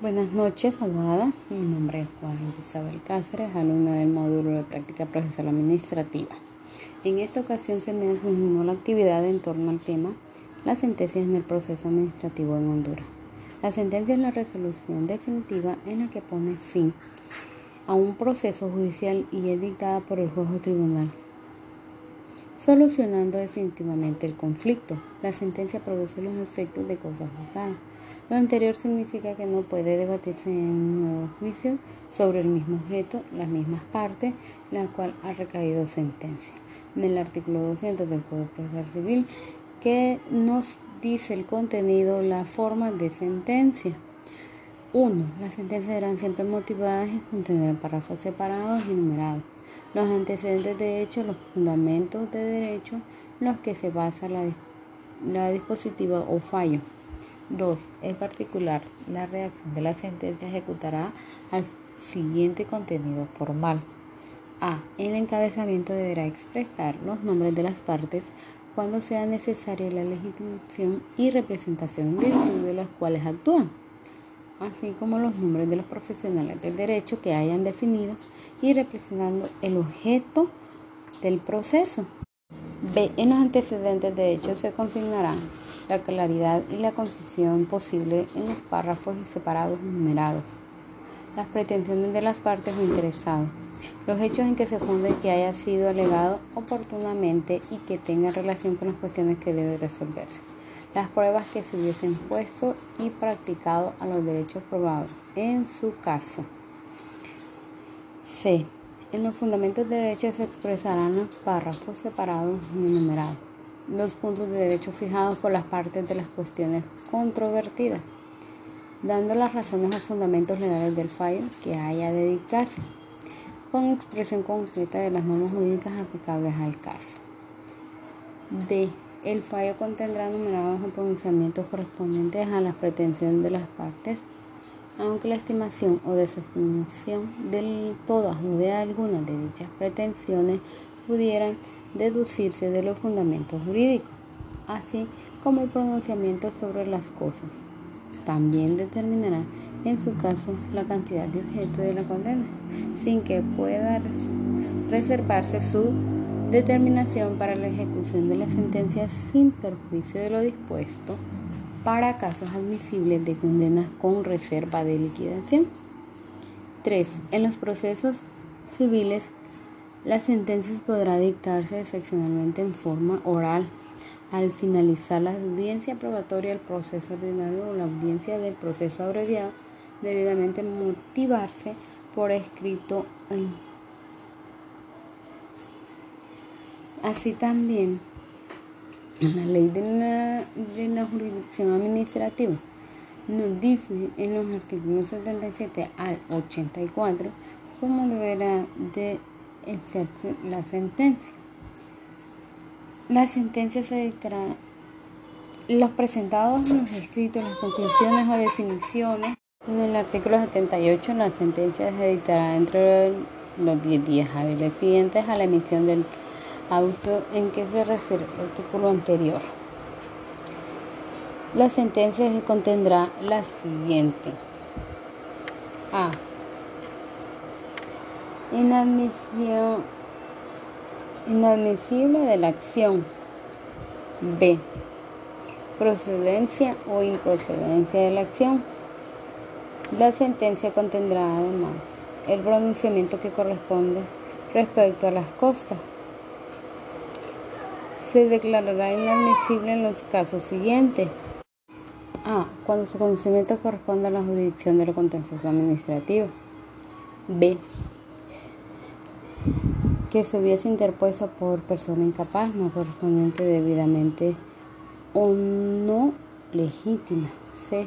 Buenas noches, abogada. Mi nombre es Juan Isabel Cáceres, alumna del módulo de práctica procesal administrativa. En esta ocasión se me asignó la actividad en torno al tema las sentencias en el proceso administrativo en Honduras. La sentencia es la resolución definitiva en la que pone fin a un proceso judicial y es dictada por el juez o tribunal, solucionando definitivamente el conflicto. La sentencia produce los efectos de cosas juzgadas lo anterior significa que no puede debatirse en un nuevo juicio sobre el mismo objeto, las mismas partes, la cual ha recaído sentencia. En el artículo 200 del Código Procesal Civil, que nos dice el contenido, la forma de sentencia. 1. Las sentencias serán siempre motivadas y contendrán párrafos separados y numerados. Los antecedentes de hecho, los fundamentos de derecho en los que se basa la, la dispositiva o fallo. 2. En particular, la reacción de la sentencia ejecutará al siguiente contenido formal. A. El encabezamiento deberá expresar los nombres de las partes cuando sea necesaria la legitimación y representación en virtud de las cuales actúan, así como los nombres de los profesionales del derecho que hayan definido y representando el objeto del proceso. B. En los antecedentes de hecho se consignarán la claridad y la concisión posible en los párrafos separados y numerados, las pretensiones de las partes o interesados, los hechos en que se funde que haya sido alegado oportunamente y que tenga relación con las cuestiones que debe resolverse, las pruebas que se hubiesen puesto y practicado a los derechos probados en su caso. C. En los fundamentos de derecho se expresarán los párrafos separados y numerados los puntos de derecho fijados por las partes de las cuestiones controvertidas, dando las razones o fundamentos legales del fallo que haya de dictarse, con expresión concreta de las normas jurídicas aplicables al caso. D. El fallo contendrá numerados o pronunciamientos correspondientes a las pretensiones de las partes, aunque la estimación o desestimación de todas o de algunas de dichas pretensiones pudieran deducirse de los fundamentos jurídicos, así como el pronunciamiento sobre las cosas. También determinará en su caso la cantidad de objeto de la condena, sin que pueda reservarse su determinación para la ejecución de la sentencia sin perjuicio de lo dispuesto para casos admisibles de condena con reserva de liquidación. 3. En los procesos civiles las sentencias podrá dictarse excepcionalmente en forma oral al finalizar la audiencia probatoria del proceso ordinario o la audiencia del proceso abreviado, debidamente motivarse por escrito. Así también, la ley de la, de la jurisdicción administrativa nos dice en los artículos 77 al 84 cómo deberá de la sentencia. La sentencia se dictará los presentados en los escritos, las conclusiones o definiciones. En el artículo 78 la sentencia se dictará entre los 10 días hábiles siguientes a la emisión del auto en que se refiere el artículo anterior. La sentencia se contendrá la siguiente. A Inadmisión, inadmisible de la acción. B. Procedencia o improcedencia de la acción. La sentencia contendrá además el pronunciamiento que corresponde respecto a las costas. Se declarará inadmisible en los casos siguientes. A. Cuando su conocimiento corresponde a la jurisdicción de lo contencioso administrativo. B que se hubiese interpuesto por persona incapaz, no correspondiente debidamente o no legítima. C.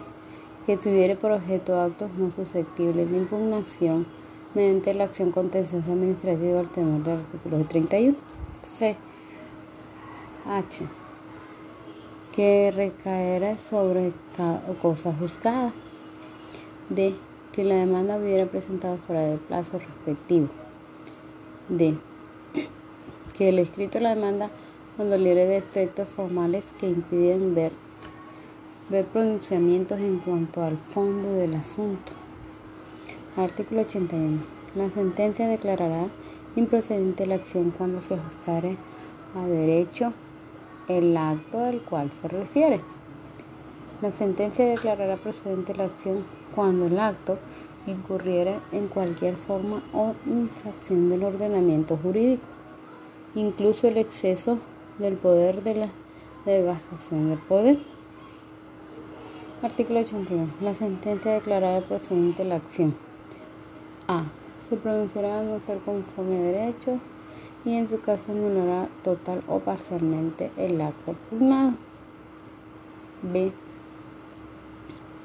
Que tuviera por objeto actos no susceptibles de impugnación mediante la acción contenciosa administrativa al tenor del artículo 31. C. H. Que recaera sobre cosa juzgada. D. Que la demanda hubiera presentado fuera del plazo respectivo. D que el escrito de la demanda cuando libre de efectos formales que impiden ver ver pronunciamientos en cuanto al fondo del asunto. Artículo 81. La sentencia declarará improcedente la acción cuando se ajustare a derecho el acto del cual se refiere. La sentencia declarará procedente la acción cuando el acto incurriera en cualquier forma o infracción del ordenamiento jurídico, incluso el exceso del poder de la devastación del poder. Artículo 81. La sentencia declarará procedente la acción. A. Se pronunciará no ser conforme a derecho y en su caso anulará total o parcialmente el acto pugnado. B.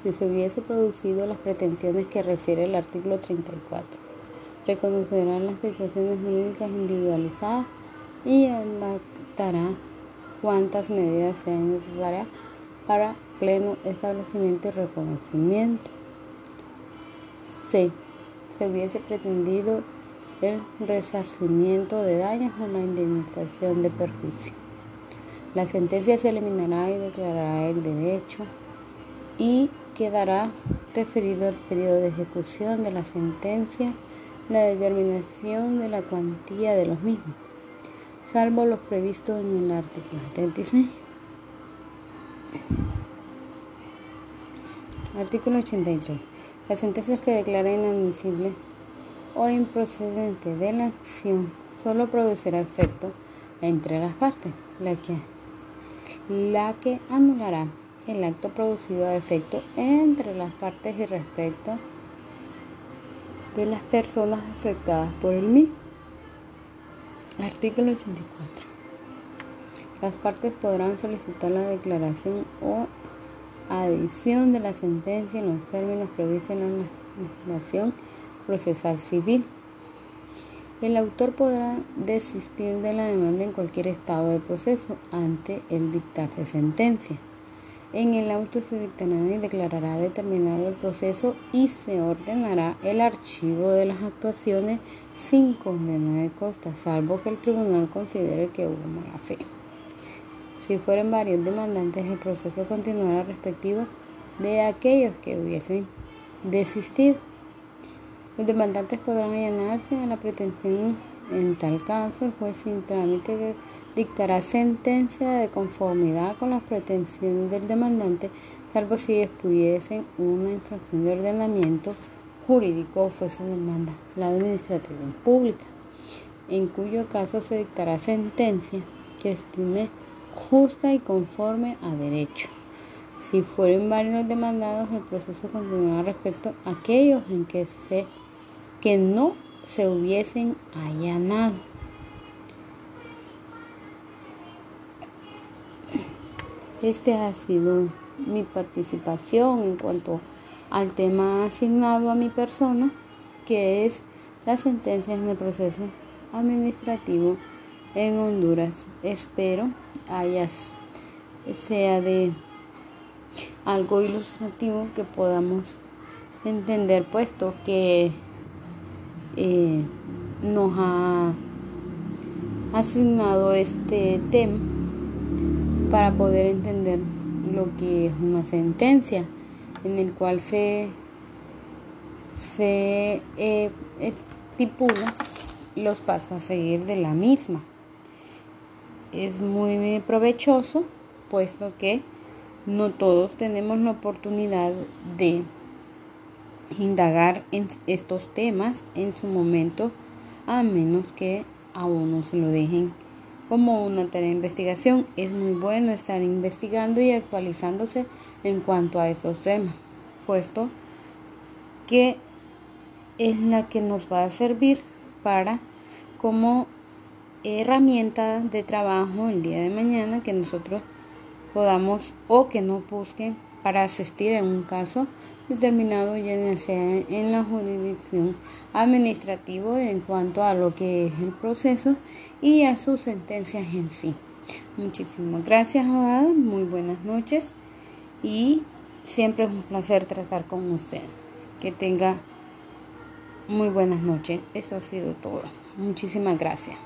Si se hubiese producido las pretensiones que refiere el artículo 34, reconocerá las situaciones jurídicas individualizadas y adaptará cuantas medidas sean necesarias para pleno establecimiento y reconocimiento. C. Se hubiese pretendido el resarcimiento de daños o la indemnización de perjuicio. La sentencia se eliminará y declarará el derecho y quedará referido el periodo de ejecución de la sentencia, la determinación de la cuantía de los mismos, salvo los previstos en el artículo 36. Artículo 83. Las sentencias que declaren inadmisible o improcedente de la acción solo producirá efecto entre las partes, la que, la que anulará el acto producido a efecto entre las partes y respecto de las personas afectadas por el mismo. Artículo 84. Las partes podrán solicitar la declaración o adición de la sentencia en los términos previstos en la legislación procesal civil. El autor podrá desistir de la demanda en cualquier estado de proceso ante el dictarse sentencia. En el auto se dictará y declarará determinado el proceso y se ordenará el archivo de las actuaciones sin condena de costa, salvo que el tribunal considere que hubo mala fe. Si fueren varios demandantes, el proceso continuará respectivo de aquellos que hubiesen desistido. Los demandantes podrán allanarse a la pretensión. En tal caso, el juez sin trámite dictará sentencia de conformidad con las pretensiones del demandante, salvo si expudiesen una infracción de ordenamiento jurídico o fuese demanda la administración pública, en cuyo caso se dictará sentencia que estime justa y conforme a derecho. Si fueren varios los demandados, el proceso continuará respecto a aquellos en que se que no se hubiesen allanado. Este ha sido mi participación en cuanto al tema asignado a mi persona, que es las sentencias en el proceso administrativo en Honduras. Espero haya sea de algo ilustrativo que podamos entender, puesto que eh, nos ha asignado este tema para poder entender lo que es una sentencia en el cual se, se eh, estipula los pasos a seguir de la misma. Es muy provechoso puesto que no todos tenemos la oportunidad de indagar en estos temas en su momento, a menos que a uno se lo dejen como una tarea de investigación. Es muy bueno estar investigando y actualizándose en cuanto a esos temas, puesto que es la que nos va a servir para como herramienta de trabajo el día de mañana que nosotros podamos o que no busquen para asistir en un caso determinado ya sea en la jurisdicción administrativa en cuanto a lo que es el proceso y a sus sentencias en sí. Muchísimas gracias, abogada. Muy buenas noches y siempre es un placer tratar con usted. Que tenga muy buenas noches. Eso ha sido todo. Muchísimas gracias.